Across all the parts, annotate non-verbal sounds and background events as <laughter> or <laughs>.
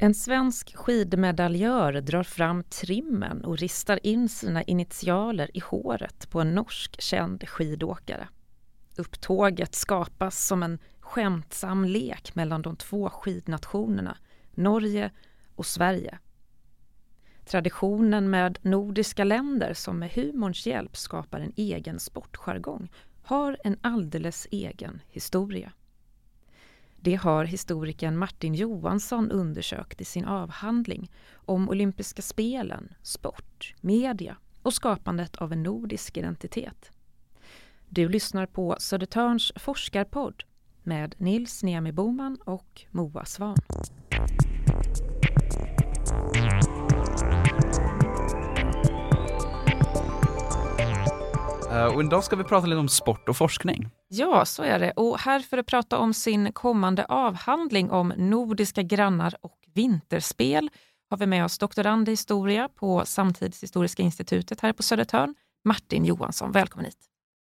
En svensk skidmedaljör drar fram trimmen och ristar in sina initialer i håret på en norsk känd skidåkare. Upptåget skapas som en skämtsam lek mellan de två skidnationerna, Norge och Sverige. Traditionen med nordiska länder som med humorns hjälp skapar en egen sportjargong har en alldeles egen historia. Det har historikern Martin Johansson undersökt i sin avhandling om olympiska spelen, sport, media och skapandet av en nordisk identitet. Du lyssnar på Södertörns forskarpodd med Nils Niemi Boman och Moa Svan. Och idag ska vi prata lite om sport och forskning. Ja, så är det. Och här för att prata om sin kommande avhandling om nordiska grannar och vinterspel har vi med oss doktorand i historia på Samtidshistoriska institutet här på Södertörn, Martin Johansson. Välkommen hit.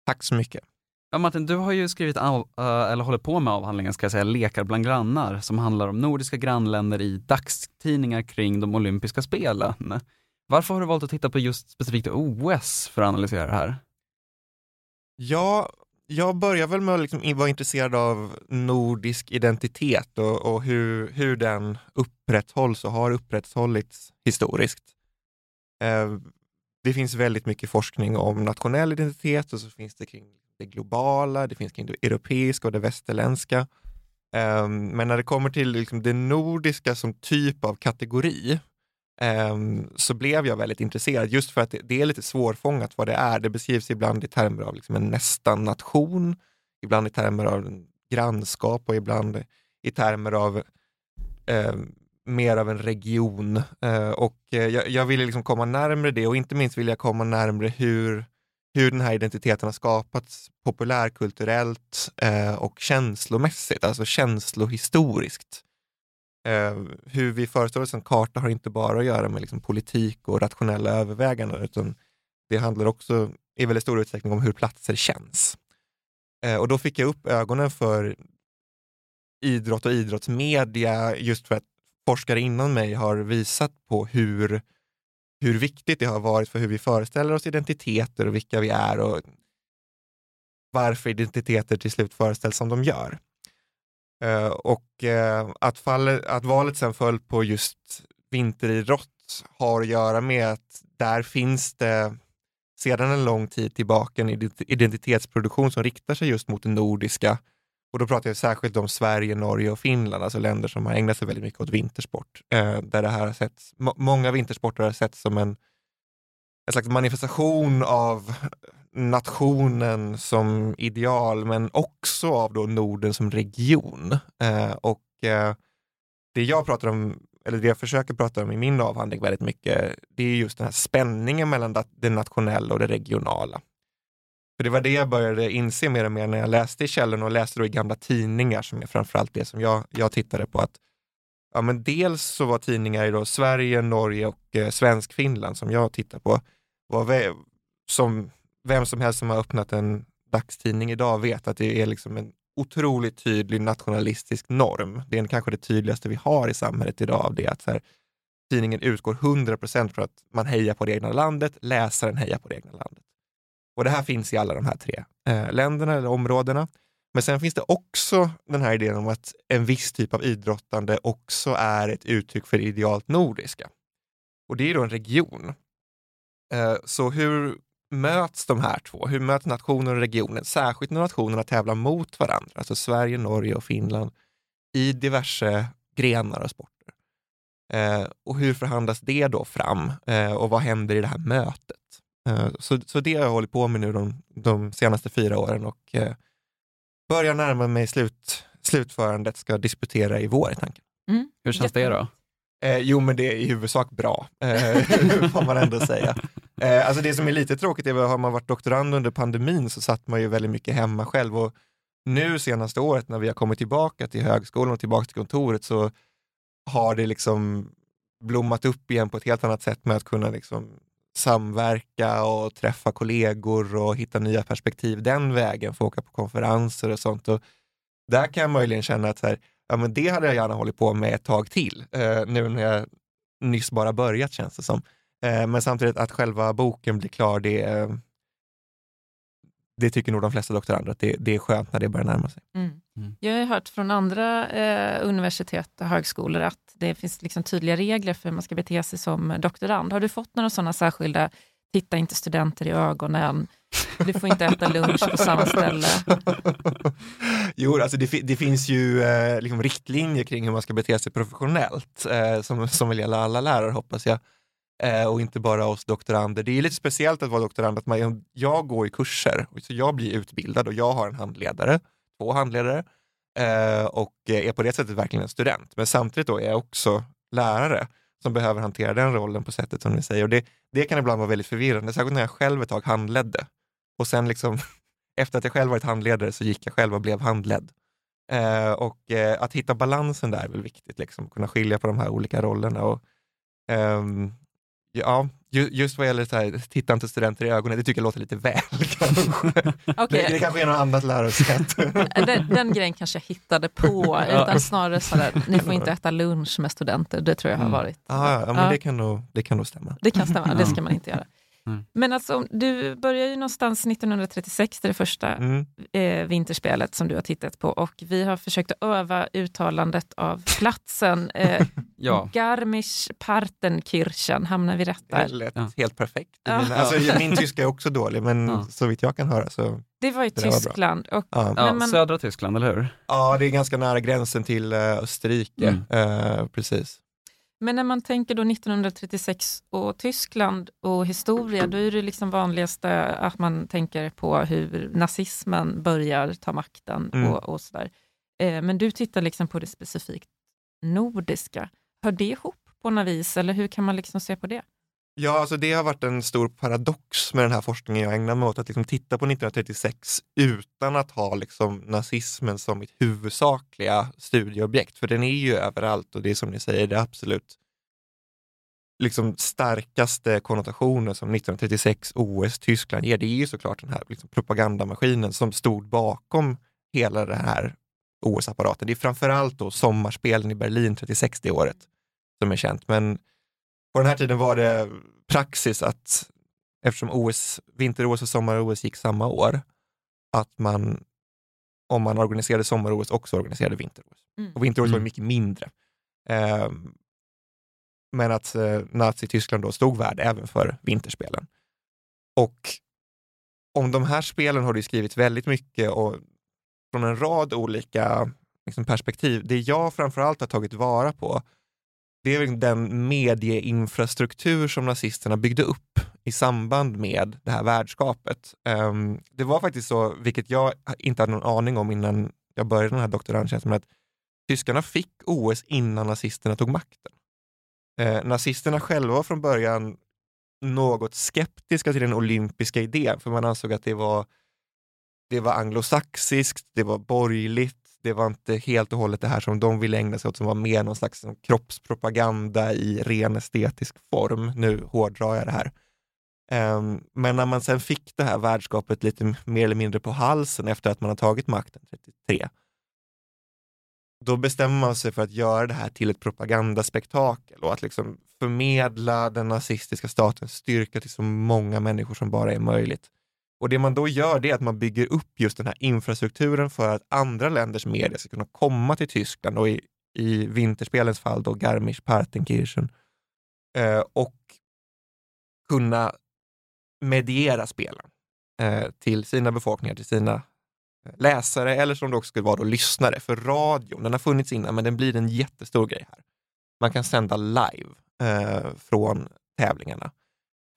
Tack så mycket. Ja, Martin, du har ju skrivit av, eller håller på med avhandlingen, ska jag säga, Lekar bland grannar, som handlar om nordiska grannländer i dagstidningar kring de olympiska spelen. Varför har du valt att titta på just specifikt OS för att analysera det här? Ja, jag börjar väl med att liksom vara intresserad av nordisk identitet och, och, hur, hur den upprätthålls och har upprätthållits historiskt. Eh, det finns väldigt mycket forskning om nationell identitet och så finns det kring det globala, det finns kring det europeiska och det västerländska. Eh, men när det kommer till liksom det nordiska som typ av kategori Ehm, så blev jag väldigt intresserad just för att det, är lite svårfångat vad det är. Det beskrivs ibland i termer av liksom en nästan nation, ibland i termer av grannskap och ibland i termer av eh, mer av en region. Ehm, eh, och jag, jag ville liksom komma närmre det och inte minst vill jag komma närmre hur, hur den här identiteten har skapats populärkulturellt eh, och känslomässigt, alltså känslohistoriskt. Eh, hur vi föreställer oss en karta har inte bara att göra med liksom, politik och rationella överväganden, utan det handlar också i väldigt stor utsträckning om hur platser känns. Eh, och då fick jag upp ögonen för idrott och idrottsmedia just för att forskare innan mig har visat på hur, hur viktigt det har varit för hur vi föreställer oss identiteter och vilka vi är och varför identiteter till slut föreställs som de gör. Eh, och eh, att, fallet, att valet sen föll på just vinteridrott har att göra med att där finns det sedan en lång tid tillbaka en identitetsproduktion som riktar sig just mot det nordiska. Och då pratar jag särskilt om Sverige, Norge och Finland, alltså länder som har ägnat sig väldigt mycket åt vintersport. Eh, där det här har setts, många vintersporter har setts som en, en slags manifestation av nationen som ideal, men också av då Norden som region. Eh, och eh, det jag pratar om, eller det jag försöker prata om i min avhandling väldigt mycket, det är just den här spänningen mellan det nationella och det regionala. För det var det jag började inse mer och mer när jag läste i källorna och läste då i gamla tidningar, som är framförallt det som jag, jag tittade på. att ja, men Dels så var tidningar i då Sverige, Norge och eh, Svensk-Finland som jag tittar på, var som vem som helst som har öppnat en dagstidning idag vet att det är liksom en otroligt tydlig nationalistisk norm. Det är kanske det tydligaste vi har i samhället idag av det att så här, tidningen utgår 100% från att man hejar på det egna landet, läsaren hejar på det egna landet. Och det här finns i alla de här tre eh, länderna eller områdena. Men sen finns det också den här idén om att en viss typ av idrottande också är ett uttryck för det idealt nordiska. Och det är då en region. Eh, så hur möts de här två? Hur möts nationen och regionen? Särskilt när nationerna tävlar mot varandra, alltså Sverige, Norge och Finland, i diverse grenar och sporter. Eh, och hur förhandlas det då fram? Eh, och vad händer i det här mötet? Eh, så, så det har jag hållit på med nu de, de senaste fyra åren och eh, börjar närma mig slut, slutförandet, ska disputera i vår i tanken. Mm. Hur känns det då? Eh, jo, men det är i huvudsak bra, eh, <laughs> får man ändå säga. Eh, alltså det som är lite tråkigt är att har man varit doktorand under pandemin så satt man ju väldigt mycket hemma själv och nu senaste året när vi har kommit tillbaka till högskolan och tillbaka till kontoret så har det liksom blommat upp igen på ett helt annat sätt med att kunna liksom samverka och träffa kollegor och hitta nya perspektiv den vägen, få åka på konferenser och sånt. Och där kan jag möjligen känna att så här, ja men det hade jag gärna hållit på med ett tag till, eh, nu när jag nyss bara börjat känns det som. Eh, men samtidigt att själva boken blir klar, det, eh, det tycker nog de flesta doktorander att det, det är skönt när det börjar närma sig. Mm. Mm. Jag har hört från andra eh, universitet och högskolor att det finns liksom tydliga regler för hur man ska bete sig som doktorand. Har du fått några sådana särskilda, titta inte studenter i ögonen, du får inte äta lunch på samma ställe? <laughs> jo, alltså det, det finns ju eh, liksom riktlinjer kring hur man ska bete sig professionellt eh, som, som vill gälla alla lärare hoppas jag. Eh, och inte bara oss doktorander. Det är lite speciellt att vara doktorand, att man, jag går i kurser, så jag blir utbildad och jag har en handledare, två handledare eh, och är på det sättet verkligen en student. Men samtidigt då är jag också lärare som behöver hantera den rollen på sättet som ni säger. Och det, det kan ibland vara väldigt förvirrande, särskilt när jag själv ett tag handledde. Och sen liksom, <laughs> efter att jag själv varit handledare så gick jag själv och blev handledd. Eh, och eh, att hitta balansen där är väl viktigt, liksom, kunna skilja på de här olika rollerna. Och, ehm, ja, ju, just vad gäller så här, titta inte studenter i ögonen, det tycker jag låter lite väl <laughs> kanske. Okej. Det, det kanske är något annat lärosätt. <laughs> Den, den grejen kanske jag hittade på, <laughs> utan snarare sådär, ni får inte äta lunch med studenter. Det tror jag har Mm. varit. Ah, ja, ja, men Ja. Det, kan nog, det kan nog stämma. Det kan stämma, det ska man inte göra. Mm. Men alltså, du börjar ju någonstans 1936, det är det första Mm. eh, vinterspelet som du har tittat på och vi har försökt att öva uttalandet av platsen. <laughs> Eh, Ja. Garmisch-Partenkirchen, hamnar vi rätt Det där? lät Ja. helt perfekt. Ja. Mina, alltså, min tyska är också dålig, men Ja. så vitt jag kan höra så... Det var i Det där var. Tyskland. Och, Ja. Ja, man- södra Tyskland, eller hur? ja, det är ganska nära gränsen till eh, Österrike. Mm. Eh, precis. Men när man tänker då 1936 och Tyskland och historia, då är det liksom vanligaste att man tänker på hur nazismen börjar ta makten Mm. och, och sådär. Eh, men du tittar liksom på det specifikt nordiska. Hör det ihop på något vis, eller hur kan man liksom se på det? Ja, alltså det har varit en stor paradox med den här forskningen jag ägnar mig åt, att liksom titta på 1936 utan att ha liksom nazismen som mitt huvudsakliga studieobjekt, för den är ju överallt och det är som ni säger, det absolut liksom starkaste konnotationen som 1936 OS Tyskland ger, det är ju såklart den här liksom propagandamaskinen som stod bakom hela den här OS-apparaten. Det är framförallt då sommarspelen i Berlin 36 det året som är känt, men på den här tiden var det praxis att eftersom OS, vinter-OS och sommar-OS gick samma år, att man, om man organiserade sommar-OS, också organiserade vinter-OS. Mm. Och vinter-OS var Mm. mycket mindre. Ehm, men att eh, Nazityskland då stod värd även för vinterspelen. Och om de här spelen har det skrivits väldigt mycket och från en rad olika liksom, perspektiv. Det jag framförallt har tagit vara på, det är liksom den medieinfrastruktur som nazisterna byggde upp i samband med det här värdskapet. Ehm, det var faktiskt så, vilket jag inte hade någon aning om innan jag började den här doktorandtjänsten, men att tyskarna fick OS innan nazisterna tog makten. Ehm, nazisterna själva var från början något skeptiska till den olympiska idén, för man ansåg att det var, det var anglosaxiskt, det var borgerligt, det var inte helt och hållet det här som de ville ägna sig åt, som var mer någon slags kroppspropaganda i ren estetisk form. Nu hårdrar jag det här. Um, men när man sen fick det här värdskapet lite mer eller mindre på halsen efter att man har tagit makten 33, då bestämmer man sig för att göra det här till ett propagandaspektakel och att liksom förmedla den nazistiska statens styrka till så många människor som bara är möjligt. Och det man då gör det är att man bygger upp just den här infrastrukturen för att andra länders media ska kunna komma till Tyskland och i, i vinterspelens fall då Garmisch-Partenkirchen eh, och kunna mediera spelen eh, till sina befolkningar, till sina eh, läsare eller som det också skulle vara då lyssnare. För radion, den har funnits innan men den blir en jättestor grej här. Man kan sända live eh, från tävlingarna.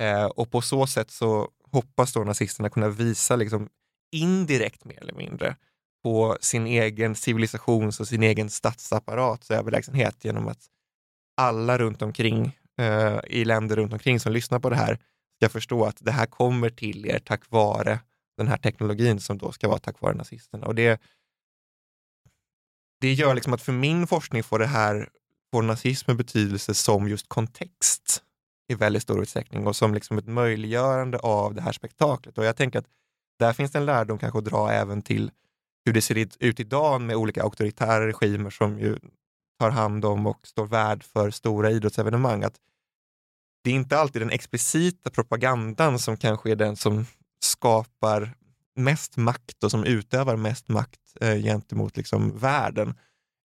Eh, och på så sätt så hoppas då nazisterna kunna visa liksom indirekt mer eller mindre på sin egen civilisations och sin egen statsapparats överlägsenhet genom att alla runt omkring eh, i länder runt omkring som lyssnar på det här ska förstå att det här kommer till er tack vare den här teknologin som då ska vara tack vare nazisterna. Och det, det gör liksom att för min forskning får det här, får nazismen betydelse som just kontext i väldigt stor utsträckning och som liksom ett möjliggörande av det här spektaklet. Och jag tänker att där finns det en lärdom kanske att dra även till hur det ser ut idag med olika auktoritära regimer som ju tar hand om och står värd för stora idrottsevenemang. Att det är inte alltid den explicita propagandan som kanske är den som skapar mest makt och som utövar mest makt eh, gentemot liksom världen.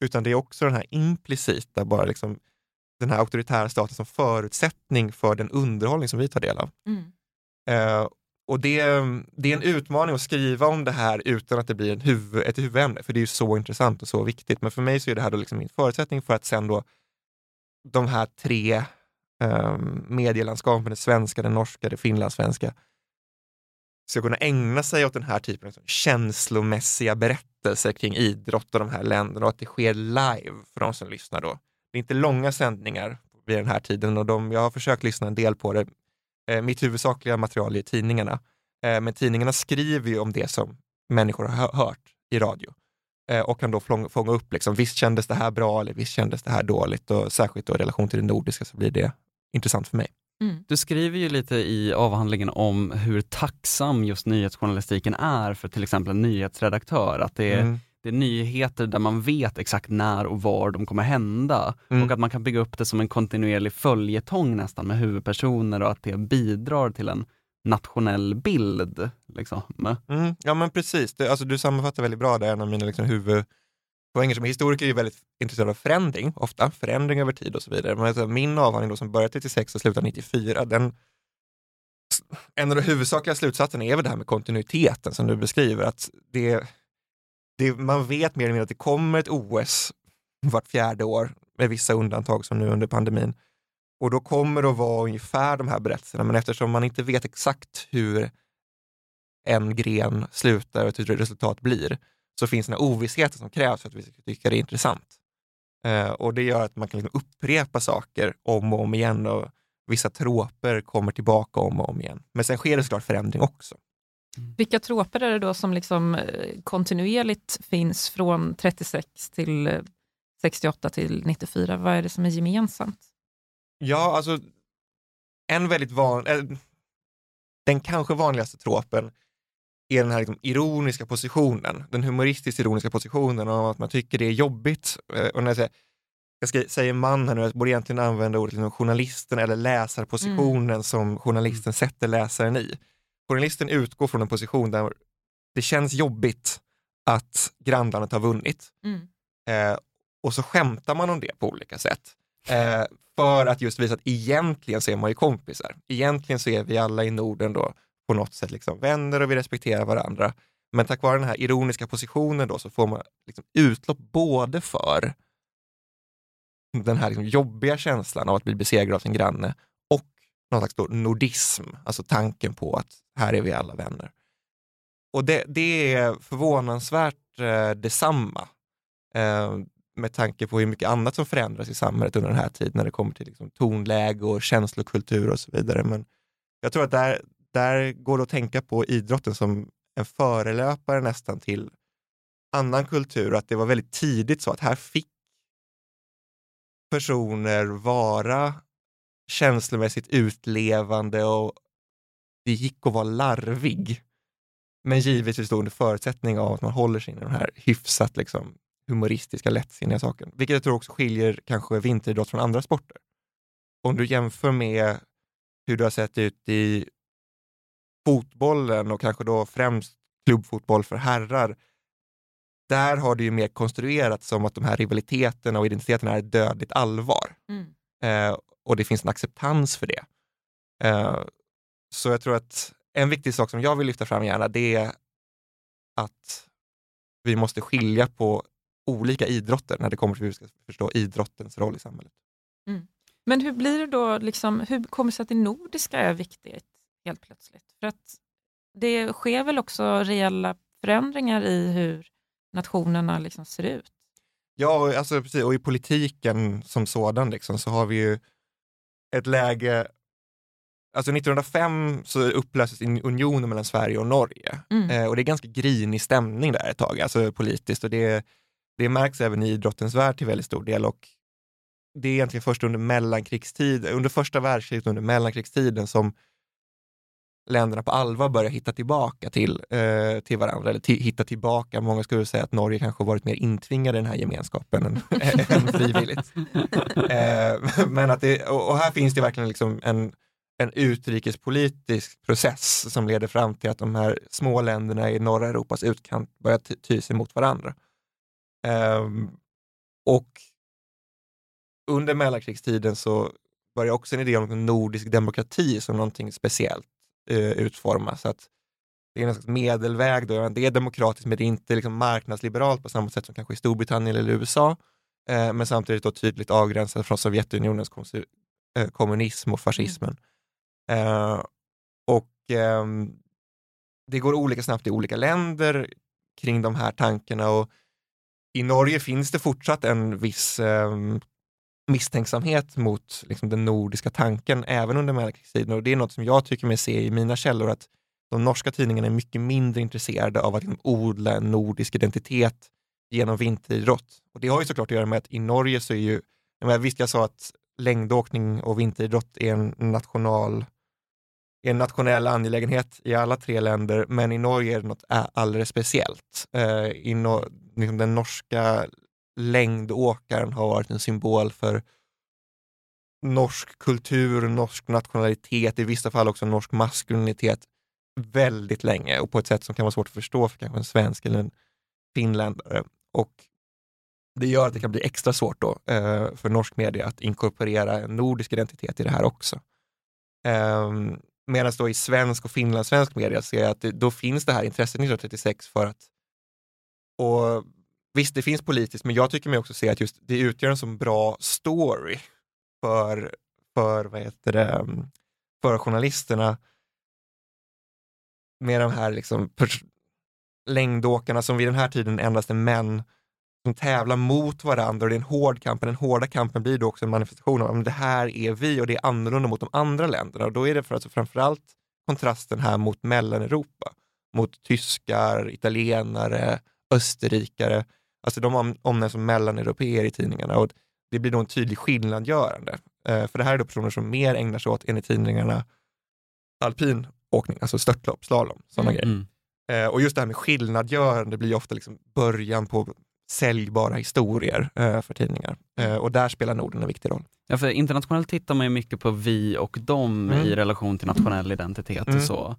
Utan det är också den här implicita, bara liksom, den här auktoritära staten som förutsättning för den underhållning som vi tar del av. Mm. Eh, och det, det är en utmaning att skriva om det här utan att det blir huvud, ett huvudämne, för det är ju så intressant och så viktigt. Men för mig så är det här då liksom min förutsättning för att sen då de här tre um, medielandskapen, det svenska, det norska, det finlandssvenska, ska kunna ägna sig åt den här typen av känslomässiga berättelser kring idrott och de här länderna och att det sker live för de som lyssnar då. Det är inte långa sändningar vid den här tiden och de, jag har försökt lyssna en del på det. Eh, mitt huvudsakliga material är tidningarna, eh, men tidningarna skriver ju om det som människor har hört i radio eh, och kan då fånga upp, liksom, visst kändes det här bra eller visst kändes det här dåligt och särskilt då i relation till det nordiska så blir det intressant för mig. Mm. Du skriver ju lite i avhandlingen om hur tacksam just nyhetsjournalistiken är för till exempel en nyhetsredaktör. Att det är, mm. Det är nyheter där man vet exakt när och var de kommer hända. Mm. Och att man kan bygga upp det som en kontinuerlig följetong nästan med huvudpersoner och att det bidrar till en nationell bild. Liksom. Mm. Ja men precis, det, alltså, du sammanfattar väldigt bra där, en av mina liksom, huvud poänger som historiker är väldigt intresserade av förändring, ofta, förändring över tid och så vidare. Men alltså, min avhandling då, som började 36 och slutade 94, den, en av de huvudsakliga slutsatserna är väl det här med kontinuiteten som du beskriver, att det, det, man vet mer eller mindre att det kommer ett OS vart fjärde år, med vissa undantag som nu under pandemin. Och då kommer det att vara ungefär de här berättelserna, men eftersom man inte vet exakt hur en gren slutar och hur resultat blir, så finns den här ovissheten som krävs för att vi ska tycka det är intressant. Eh, och det gör att man kan liksom upprepa saker om och om igen och vissa tråper kommer tillbaka om och om igen. Men sen sker det såklart förändring också. Mm. Vilka tråper är det då som liksom eh, kontinuerligt finns från 36 till 68 eh, till 94? Vad är det som är gemensamt? Ja, alltså en väldigt vanlig, eh, den kanske vanligaste tråpen är den här liksom ironiska positionen, den humoristiskt ironiska positionen av att man tycker det är jobbigt. Och när jag säger, jag ska, säger man här nu, jag borde egentligen använda ordet liksom journalisten eller läsarpositionen mm. som journalisten sätter läsaren i. Journalisten utgår från en position där det känns jobbigt att grannlandet har vunnit. Mm. Eh, och så skämtar man om det på olika sätt. Eh, för att just visa att egentligen så är man ju kompisar. Egentligen så är vi alla i Norden då på något sätt liksom vänner och vi respekterar varandra. Men tack vare den här ironiska positionen då så får man liksom utlopp både för den här liksom jobbiga känslan av att bli besegrad av sin granne någon slags nordism, alltså tanken på att här är vi alla vänner. Och det, det är förvånansvärt eh, detsamma eh, med tanke på hur mycket annat som förändras i samhället under den här tiden när det kommer till liksom, tonläge och känslokultur och så vidare. Men jag tror att där, där går det att tänka på idrotten som en förelöpare nästan till annan kultur, att det var väldigt tidigt så att här fick personer vara känslomässigt utlevande och det gick att vara larvig. Men givetvis under förutsättning av att man håller sig i den här hyfsat liksom, humoristiska, lättsinniga saken. Vilket jag tror också skiljer kanske vinteridrott från andra sporter. Om du jämför med hur det har sett ut i fotbollen och kanske då främst klubbfotboll för herrar, där har det ju mer konstruerats som att de här rivaliteterna och identiteterna är dödligt allvar. Mm. Eh, och det finns en acceptans för det. Eh, så jag tror att en viktig sak som jag vill lyfta fram gärna, det är att vi måste skilja på olika idrotter när det kommer till hur vi ska förstå idrottens roll i samhället. Mm. Men hur blir det då, liksom, hur kommer det sig att det nordiska är viktigt? helt plötsligt. För att det sker väl också reella förändringar i hur nationerna liksom ser ut? Ja, alltså, precis. och i politiken som sådan liksom, så har vi ju ett läge Alltså 1905 så upplöstes unionen mellan Sverige och Norge mm. eh, och det är ganska grinig stämning där ett tag, alltså politiskt och det, det märks även i idrottens värld till väldigt stor del och det är egentligen först under mellankrigstid, under första världskriget, under mellankrigstiden som länderna på allvar börjar hitta tillbaka till, eh, till varandra, eller hitta tillbaka. Många skulle säga att Norge kanske varit mer intvingade i den här gemenskapen än, <laughs> än frivilligt. <laughs> Eh, men att det, och, och, här finns det verkligen liksom en, en utrikespolitisk process som leder fram till att de här små länderna i norra Europas utkant börjar ty sig mot varandra. Eh, och under mellankrigstiden så börjar också en idé om nordisk demokrati som någonting speciellt eh, utformas. Att det är en slags medelväg, då. det är demokratiskt men det är inte liksom marknadsliberalt på samma sätt som kanske i Storbritannien eller USA. Eh, men samtidigt då tydligt avgränsat från Sovjetunionens eh, kommunism och fascismen. Mm. Eh, och ehm, det går olika snabbt i olika länder kring de här tankarna och i Norge finns det fortsatt en viss ehm, misstänksamhet mot liksom, den nordiska tanken även under mellankrigstiden. Och det är något som jag tycker mig se i mina källor att de norska tidningarna är mycket mindre intresserade av att liksom, odla en nordisk identitet genom vinteridrott. Och det har ju såklart att göra med att i Norge så är ju, jag visst jag sa att längdåkning och vinteridrott är en national en nationell angelägenhet i alla tre länder, men i Norge är det något alldeles speciellt. Eh, i no, liksom den norska längdåkaren har varit en symbol för norsk kultur, norsk nationalitet, i vissa fall också norsk maskulinitet väldigt länge och på ett sätt som kan vara svårt att förstå för kanske en svensk eller en finländare. Och det gör att det kan bli extra svårt då eh, för norsk media att inkorporera en nordisk identitet i det här också. Eh, Medan då i svensk och finlandssvensk media ser jag att det, då finns det här intresset 1936 för att och Visst, det finns politiskt, men jag tycker mig också se att just det utgör en så bra story för, för, vad heter det, mm, för journalisterna med de här liksom längdåkarna som vid den här tiden endast är män som tävlar mot varandra och det är en hård kamp. Den hårda kampen blir då också en manifestation av att det här är vi och det är annorlunda mot de andra länderna. Och då är det för alltså framförallt kontrasten här mot Mellaneuropa, mot tyskar, italienare, österrikare Alltså de omnämns som mellaneuropeer i tidningarna och det blir då en tydlig skillnadgörande. Eh, för det här är då personer som mer ägnar sig åt, enligt tidningarna, alpin åkning, alltså störtlopp, slalom, sådana mm. grejer. Eh, och just det här med skillnadgörande blir ofta liksom början på säljbara historier eh, för tidningar. Eh, och där spelar Norden en viktig roll. Ja, för internationellt tittar man ju mycket på vi och dem mm. i relation till nationell identitet mm. och så.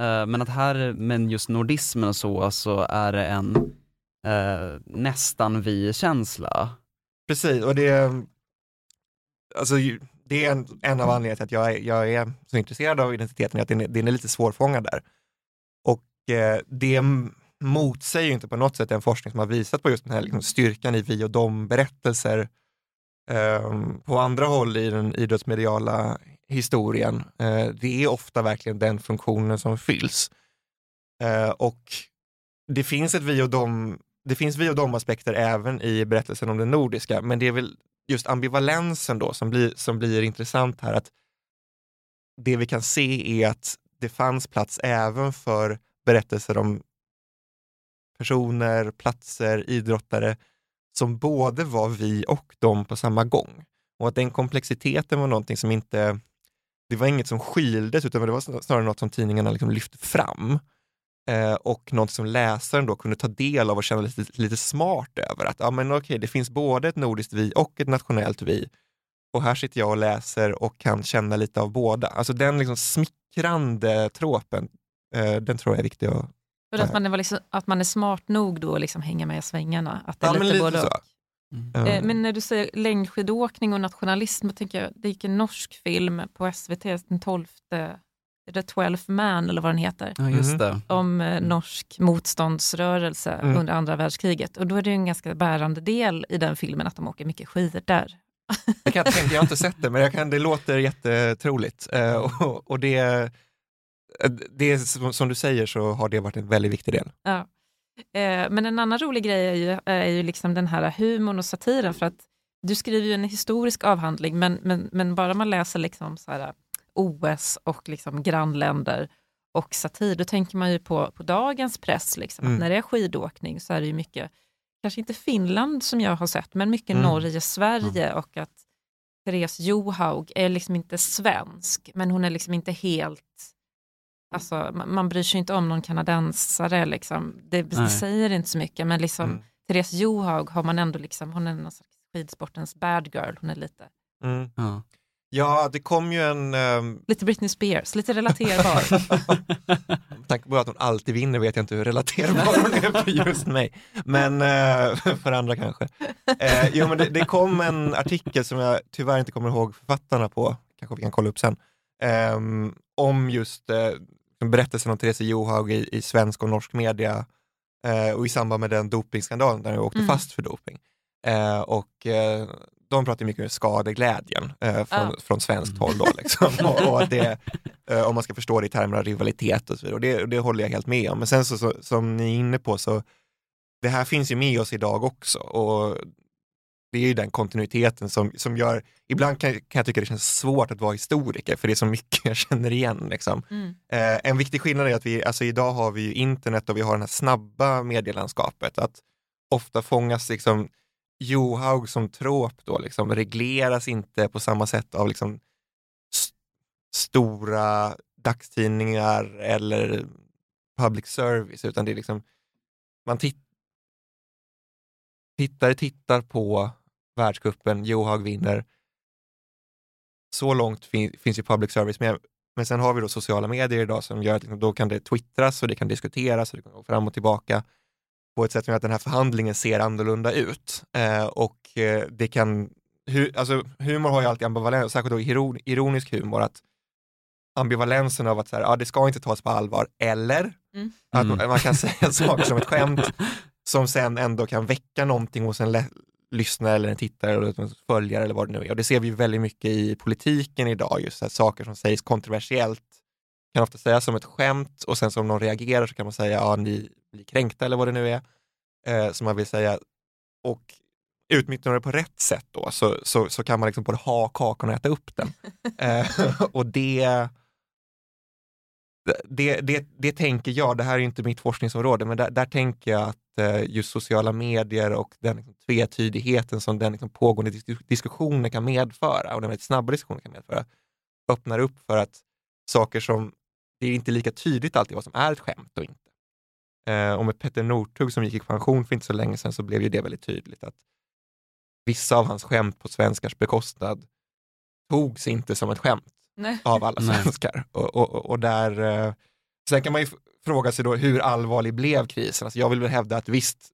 Eh, men att här, men just nordismen och så, så är det en eh, nästan vi-känsla. Precis, och det är, alltså, det är en, en av anledningarna till att jag är, jag är så intresserad av identiteten, att den är, den är lite svårfångad där. Och eh, det motsäger inte på något sätt den forskning som har visat på just den här liksom, styrkan i vi och dom-berättelser eh, på andra håll i den idrottsmediala historien. Eh, det är ofta verkligen den funktionen som fylls. Eh, och det finns ett vi och dom det finns vi och de aspekter även i berättelsen om det nordiska, men det är väl just ambivalensen då som blir, som blir intressant här. att Det vi kan se är att det fanns plats även för berättelser om personer, platser, idrottare som både var vi och dem på samma gång. Och att den komplexiteten var någonting som inte, det var inget som skildes utan det var snarare något som tidningarna liksom lyfte fram eh, och något som läsaren då kunde ta del av och känna lite, lite smart över. Att ja, men okej, det finns både ett nordiskt vi och ett nationellt vi. Och här sitter jag och läser och kan känna lite av båda. Alltså den liksom smickrande tråpen, eh, den tror jag är viktig att för att man, är liksom, att man är smart nog då att liksom hänga med i svängarna? Att det är ja, lite, lite så. Mm. Eh, men när du säger längdskidåkning och nationalism, jag tänker, det gick en norsk film på SVT den 12 The Twelfth Man eller vad den heter. Ja, just det. Om eh, norsk motståndsrörelse mm. under andra världskriget. Och då är det en ganska bärande del i den filmen att de åker mycket skidor där. <laughs> Jag, kan tänka, jag har inte sett det, men jag kan, det låter jättetroligt. Eh, och, och det, det som, som du säger så har det varit en väldigt viktig del. Ja. Eh, men en annan rolig grej är ju, är ju liksom den här humorn och satiren. För att du skriver ju en historisk avhandling, men, men, men bara man läser liksom så här, OS och liksom grannländer och satir, då tänker man ju på, på dagens press. Liksom, mm. när det är skidåkning så är det ju mycket, kanske inte Finland som jag har sett, men mycket mm. Norge, Sverige mm. och att Therese Johaug är liksom inte svensk, men hon är liksom inte helt Alltså, man, man bryr sig inte om någon kanadensare, liksom. det, det säger inte så mycket, men liksom, Mm. Therese Johaug har man ändå, liksom, hon är någon slags skidsportens bad girl, hon är lite, Mm. Ja. Ja, det kom ju en, ehm, lite Britney Spears, lite relaterbar. <laughs> med tanke på att hon alltid vinner vet jag inte hur relaterbar hon är för just mig. Men eh, för andra kanske. Eh, jo, men det, det kom en artikel som jag tyvärr inte kommer ihåg författarna på, kanske vi kan kolla upp sen, ehm, om just eh, berättelsen om Therese Johaug i, i svensk och norsk media och i samband med den dopingskandalen där hon åkte Mm. fast för doping. Och de pratar mycket om skadeglädjen eh, från, Ja. från svenskt håll då. Liksom. <laughs> och, och att det, eh, om man ska förstå det i termer av rivalitet och så vidare. Och det, det håller jag helt med om. Men sen så, så, som ni är inne på så, det här finns ju med oss idag också. Och det är ju den kontinuiteten som, som gör, ibland kan, kan jag tycka det känns svårt att vara historiker, för det är så mycket jag känner igen. Liksom. Mm. Eh, en viktig skillnad är att vi, alltså idag har vi ju internet och vi har det här snabba medielandskapet. Att ofta fångas liksom Johaug som trop då, liksom, regleras inte på samma sätt av liksom, st- stora dagstidningar eller public service, utan det är liksom, man tit- tittare tittar på världscupen, Johaug vinner. Så långt fin- finns ju public service med. Men sen har vi då sociala medier idag som gör att liksom, då kan det twittras och det kan diskuteras och det kan gå fram och tillbaka på ett sätt som gör att den här förhandlingen ser annorlunda ut. Eh, och eh, det kan, hu, alltså, humor har ju alltid ambivalens, särskilt då iron, ironisk humor, att ambivalensen av att så här, ja, det ska inte tas på allvar, eller Mm. att Mm. man, man kan säga <laughs> saker som ett skämt som sen ändå kan väcka någonting hos en lyssnare eller en tittare eller en följare eller vad det nu är. Och det ser vi väldigt mycket i politiken idag, just att saker som sägs kontroversiellt kan ofta sägas som ett skämt och sen som någon reagerar så kan man säga ja, ni blir kränkta eller vad det nu är, eh, som man vill säga. Och utnyttjar det på rätt sätt då så, så, så kan man liksom både ha kakan och äta upp den. <laughs> eh, <laughs> och det, det, det, det tänker jag, det här är ju inte mitt forskningsområde, men där, där tänker jag att eh, just sociala medier och den liksom, tvetydigheten som den liksom, pågående dis- diskussionen kan medföra och den väldigt snabba diskussionen kan medföra, öppnar upp för att saker som, det är inte lika tydligt alltid vad som är ett skämt och inte. Eh, och med Petter Northug som gick i pension för inte så länge sedan så blev ju det väldigt tydligt att vissa av hans skämt på svenskars bekostnad togs inte som ett skämt Nej. av alla svenskar. Och, och, och där, eh, sen kan man ju fråga sig då hur allvarlig blev krisen? Alltså jag vill väl hävda att visst,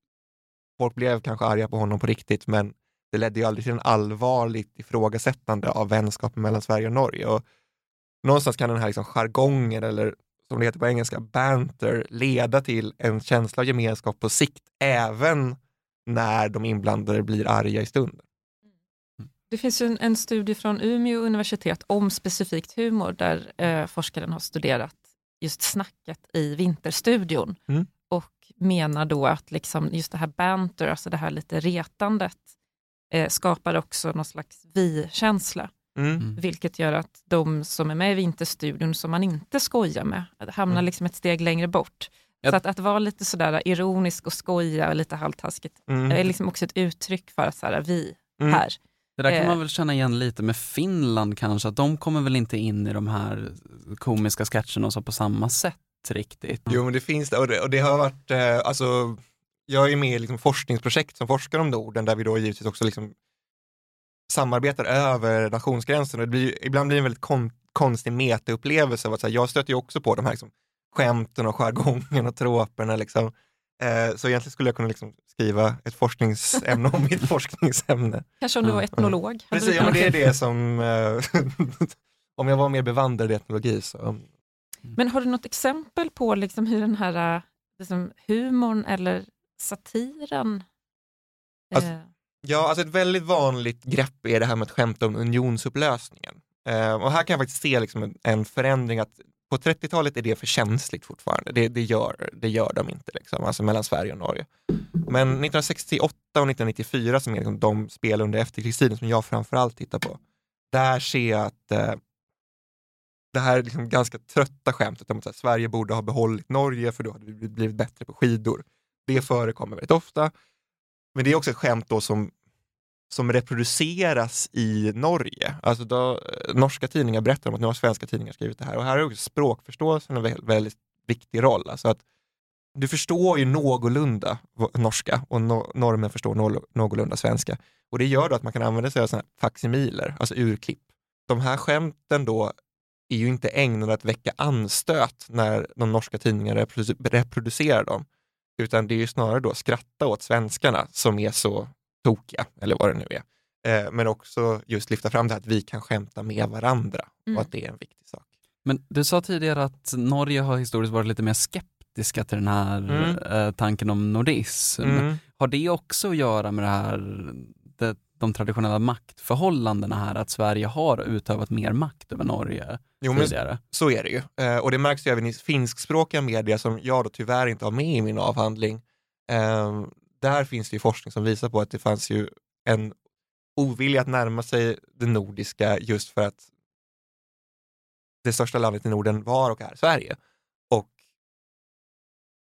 folk blev kanske arga på honom på riktigt, men det ledde ju aldrig till en allvarligt ifrågasättande av vänskapen mellan Sverige och Norge. Och någonstans kan den här liksom jargongen, eller som det heter på engelska, banter, leda till en känsla av gemenskap på sikt, även när de inblandade blir arga i stunden. Det finns ju en, en studie från Umeå universitet om specifikt humor där eh, forskaren har studerat just snacket i Vinterstudion Mm. och menar då att liksom just det här banter, alltså det här lite retandet, eh, skapar också någon slags vi-känsla, Mm. Mm. vilket gör att de som är med i Vinterstudion som man inte skojar med hamnar Mm. liksom ett steg längre bort. Ja. Så att, att vara lite sådär ironisk och skoja och lite halvtaskigt Mm. är liksom också ett uttryck för att så här, vi Mm. här. Det där kan Eh. man väl känna igen lite med Finland kanske, att de kommer väl inte in i de här komiska sketcherna och så på samma sätt riktigt. Jo, men det finns det och det, och det har varit, eh, alltså, jag är med i liksom forskningsprojekt som forskar om Norden där vi då givetvis också liksom samarbetar över nationsgränsen och det blir, ibland blir det en väldigt kon, konstig metaupplevelse av att så här, jag stöter ju också på de här liksom, skämten och jargongen och troperna liksom. Eh, så egentligen skulle jag kunna liksom skriva ett forskningsämne om mitt forskningsämne. Kanske om du var etnolog? Hade du Precis, ja, men det är det som, eh, <laughs> om jag var mer bevandrad i etnologi så Men har du något exempel på liksom hur den här äh, liksom, humorn eller satiren Alltså, eh, Ja, alltså ett väldigt vanligt grepp är det här med att skämta om unionsupplösningen. Eh, och här kan jag faktiskt se liksom en, en förändring att på 30-talet är det för känsligt fortfarande. Det, det, gör, det gör de inte, liksom, alltså mellan Sverige och Norge. Men 1968 och 1994 som är liksom de spel under efterkrigstiden som jag framförallt tittar på, där ser jag att eh, det här liksom ganska trötta skämtet om att här, Sverige borde ha behållit Norge för då hade vi blivit bättre på skidor. Det förekommer väldigt ofta. Men det är också ett skämt då som, som reproduceras i Norge. Alltså då, eh, norska tidningar berättar om att nu har svenska tidningar skrivit det här och här är också språkförståelsen en väldigt, väldigt viktig roll. Alltså att du förstår ju någorlunda norska och no normen förstår no någorlunda svenska. Och det gör då att man kan använda sig av såna faximiler, alltså urklipp. De här skämten då är ju inte ägnade att väcka anstöt när de norska tidningarna reproducerar dem, utan det är ju snarare då skratta åt svenskarna som är så tokiga, eller vad det nu är. Eh, men också just lyfta fram det här att vi kan skämta med varandra mm. och att det är en viktig sak. Men du sa tidigare att Norge har historiskt varit lite mer skeptiska till den här mm. eh, tanken om nordism. Mm. Har det också att göra med det här, det, de traditionella maktförhållandena här, att Sverige har utövat mer makt över Norge jo, tidigare? så är det ju. Eh, och det märks ju även i finskspråkiga medier som jag då tyvärr inte har med i min avhandling. Eh, där finns det ju forskning som visar på att det fanns ju en ovilja att närma sig det nordiska just för att det största landet i Norden var och är Sverige. Och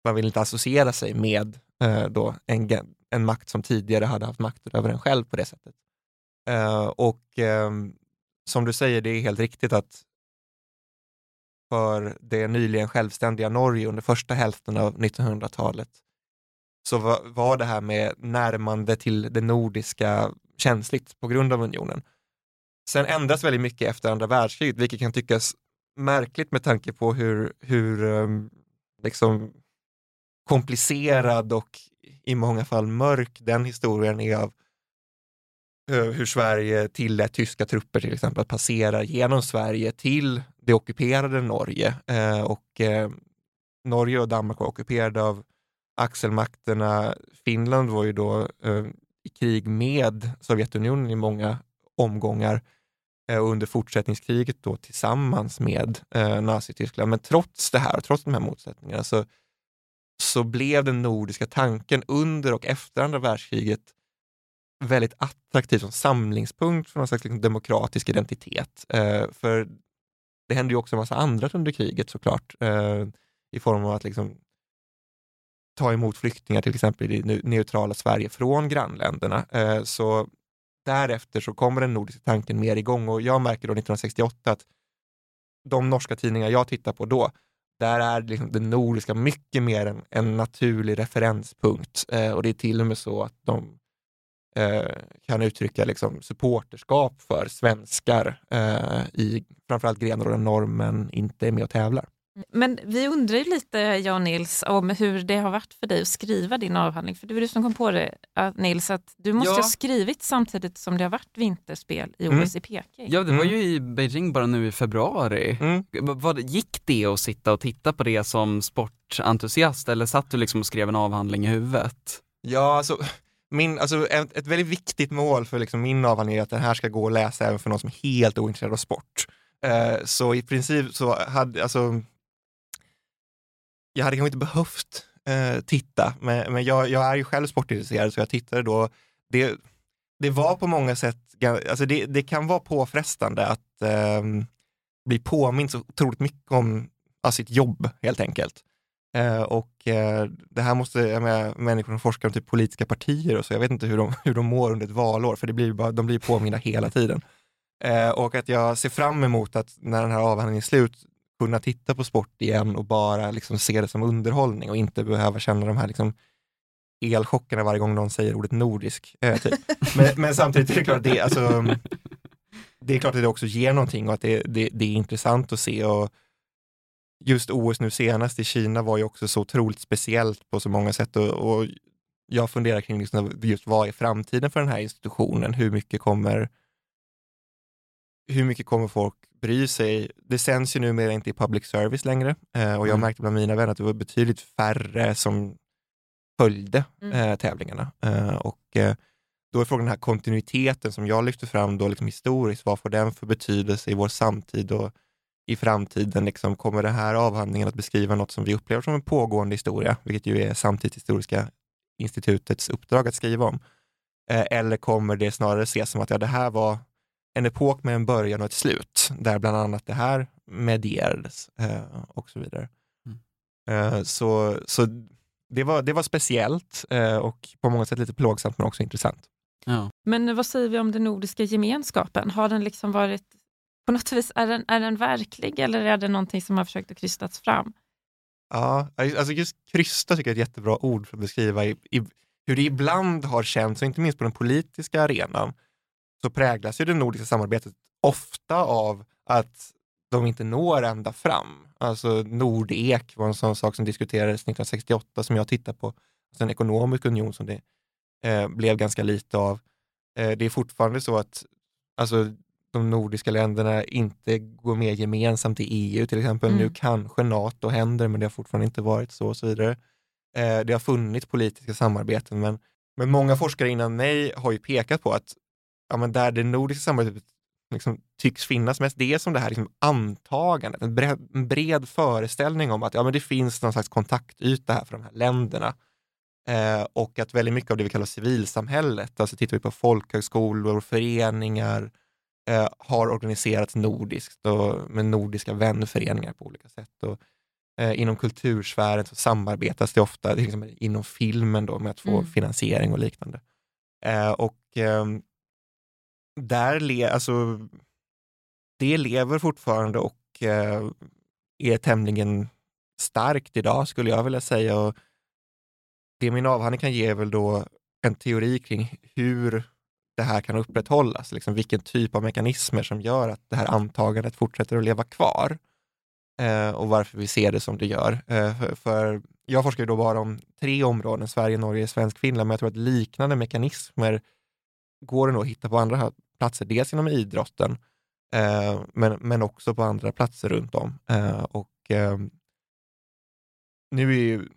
man vill inte associera sig med eh, då en, en makt som tidigare hade haft makten över en själv på det sättet. Eh, och eh, som du säger, det är helt riktigt att för det nyligen självständiga Norge under första hälften av 1900-talet så var, var det här med närmande till det nordiska känsligt på grund av unionen. Sen ändras väldigt mycket efter andra världskriget, vilket kan tyckas märkligt med tanke på hur, hur ehm, liksom komplicerad och i många fall mörk den historien är av eh, hur Sverige tillät tyska trupper till exempel att passera genom Sverige till det ockuperade Norge. Eh, och eh, Norge och Danmark var ockuperade av axelmakterna. Finland var ju då eh, i krig med Sovjetunionen i många omgångar eh, och under fortsättningskriget då tillsammans med eh, Nazityskland. Men trots det här, trots de här motsättningarna, så, så blev den nordiska tanken under och efter andra världskriget väldigt attraktiv som samlingspunkt för någon slags liksom, demokratisk identitet. Eh, för det hände ju också en massa annat under kriget såklart, eh, i form av att liksom, ta emot flyktingar till exempel i det neutrala Sverige från grannländerna. Eh, så därefter så kommer den nordiska tanken mer igång och jag märker då 1968 att de norska tidningar jag tittar på då, där är liksom det nordiska mycket mer en, en naturlig referenspunkt eh, och det är till och med så att de eh, kan uttrycka liksom supporterskap för svenskar i framförallt grenar där normen inte är med och tävlar. Men vi undrar ju lite, Jan Nils, om hur det har varit för dig att skriva din avhandling. För det var du som kom på det, Nils, att du måste ja. ha skrivit samtidigt som det har varit vinterspel i OS i Peking. Ja, det var ju i Beijing bara nu i februari. Mm. Vad, gick det att sitta och titta på det som sportentusiast eller satt du liksom och skrev en avhandling i huvudet? Ja, alltså min, alltså ett, ett väldigt viktigt mål för liksom min avhandling är att den här ska gå att läsa även för någon som är helt ointresserad av sport. Eh, så i princip så hade, alltså jag hade kanske inte behövt eh, titta, men, men jag, jag, är ju själv sportintresserad så jag tittade då. Det, det var på många sätt, alltså det, det kan vara påfrestande att eh, bli påmind så otroligt mycket om ja, sitt jobb helt enkelt. Eh, och eh, det här måste, jag menar, människor som forskar om typ politiska partier och så, jag vet inte hur de, <laughs> hur de mår under ett valår, för det blir bara, de blir påminda hela tiden. Eh, och att jag ser fram emot att när den här avhandlingen är slut, kunna titta på sport igen och bara liksom se det som underhållning och inte behöva känna de här liksom elchockerna varje gång någon säger ordet nordisk. Eh, typ. <laughs> men, men, samtidigt är det klart det, alltså, det är klart att det också ger någonting och att det, det, det är intressant att se. Och just OS nu senast i Kina var ju också så otroligt speciellt på så många sätt och, och jag funderar kring liksom just vad är framtiden för den här institutionen? Hur mycket kommer hur mycket kommer folk bry sig? Det sänds ju numera inte i public service längre eh, och jag mm. märkte bland mina vänner att det var betydligt färre som följde mm. eh, tävlingarna. Eh, och eh, då är frågan den här kontinuiteten som jag lyfter fram då liksom historiskt, vad får den för betydelse i vår samtid och i framtiden? Liksom, kommer den här avhandlingen att beskriva något som vi upplever som en pågående historia, vilket ju är Samtidshistoriska institutets uppdrag att skriva om? Eh, eller kommer det snarare ses som att ja, det här var en epok med en början och ett slut, där bland annat det här medierades eh, och så vidare. Mm. Eh, så så det, var, det var speciellt eh, och på många sätt lite plågsamt men också intressant. Ja. Men vad säger vi om den nordiska gemenskapen? Har den liksom varit, på något vis, är den, är den verklig eller är det någonting som har försökt att krystats fram? Ja, alltså just krysta tycker jag är ett jättebra ord för att beskriva i, i, hur det ibland har känts, och inte minst på den politiska arenan, så präglas ju det nordiska samarbetet ofta av att de inte når ända fram. Alltså Nordek var en sån sak som diskuterades 1968 som jag tittar på, alltså en ekonomisk union som det eh, blev ganska lite av. Eh, det är fortfarande så att alltså, de nordiska länderna inte går med gemensamt i EU till exempel. Mm. Nu kanske NATO händer, men det har fortfarande inte varit så och så vidare. Eh, det har funnits politiska samarbeten, men, men många forskare innan mig har ju pekat på att ja, men där det nordiska samarbetet liksom tycks finnas mest, det är som det här liksom antagandet, en bred, en bred föreställning om att ja, men det finns någon slags kontaktyta här för de här länderna. Eh, och att väldigt mycket av det vi kallar civilsamhället, alltså tittar vi på folkhögskolor, föreningar, eh, har organiserats nordiskt och med nordiska vänföreningar på olika sätt. Och, eh, inom kultursfären så samarbetas det ofta, exempel inom filmen då, med att få mm. finansiering och liknande. Eh, och ehm, där le, alltså, det lever fortfarande och eh, är tämligen starkt idag skulle jag vilja säga. Och det min avhandling kan ge är väl då en teori kring hur det här kan upprätthållas, liksom vilken typ av mekanismer som gör att det här antagandet fortsätter att leva kvar eh, och varför vi ser det som det gör. Eh, för, för, jag forskar ju då bara om tre områden, Sverige, Norge, Svensk, Finland, men jag tror att liknande mekanismer går det nog att hitta på andra platser, dels inom idrotten, eh, men, men också på andra platser runt om. Eh, och eh, nu är ju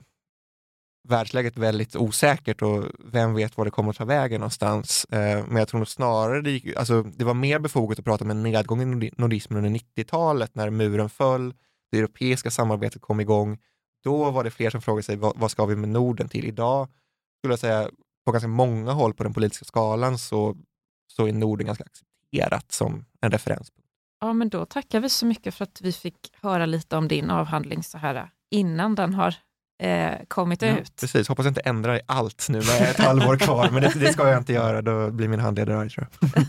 världsläget väldigt osäkert och vem vet var det kommer att ta vägen någonstans. Eh, men jag tror nog snarare det, gick, alltså, det var mer befogat att prata om en nedgång i nordismen under 90-talet när muren föll, det europeiska samarbetet kom igång. Då var det fler som frågade sig vad, vad ska vi med Norden till? Idag skulle jag säga på ganska många håll på den politiska skalan så, så är Norden ganska accepterat som en referenspunkt. Ja, men då tackar vi så mycket för att vi fick höra lite om din avhandling så här innan den har eh, kommit ja, ut. Precis, hoppas jag inte ändrar allt nu med ett <laughs> halvår kvar, men det, det, ska jag inte göra, då blir min handledare arg tror jag.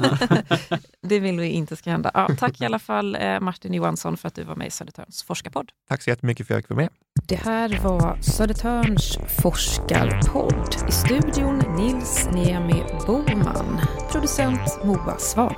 <laughs> det vill vi inte ska hända. Ja, tack i alla fall eh, Martin Johansson för att du var med i Södertörns forskarpodd. Tack så jättemycket för att jag fick vara med. Det här var Södertörns forskarpodd. I studion Nils Niemi Boman, producent Moa Svan.